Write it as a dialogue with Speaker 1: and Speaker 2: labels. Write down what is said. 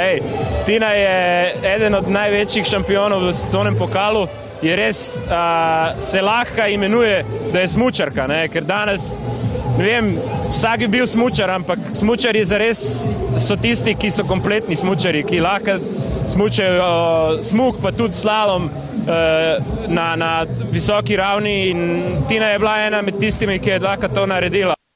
Speaker 1: Ej, Tina je eden od največjih šampionov v svetovnem pokalu. Je res, a, se lahko imenuje, da je smočarka, ne? ker danes, ne vem, vsak je bil smočar, ampak smočari za res so tisti, ki so kompletni smočari, ki lahko smučajo uh, smuk, pa tudi slalom uh, na, na visoki ravni. In Tina je bila ena med tistimi, ki je lahko to naredila.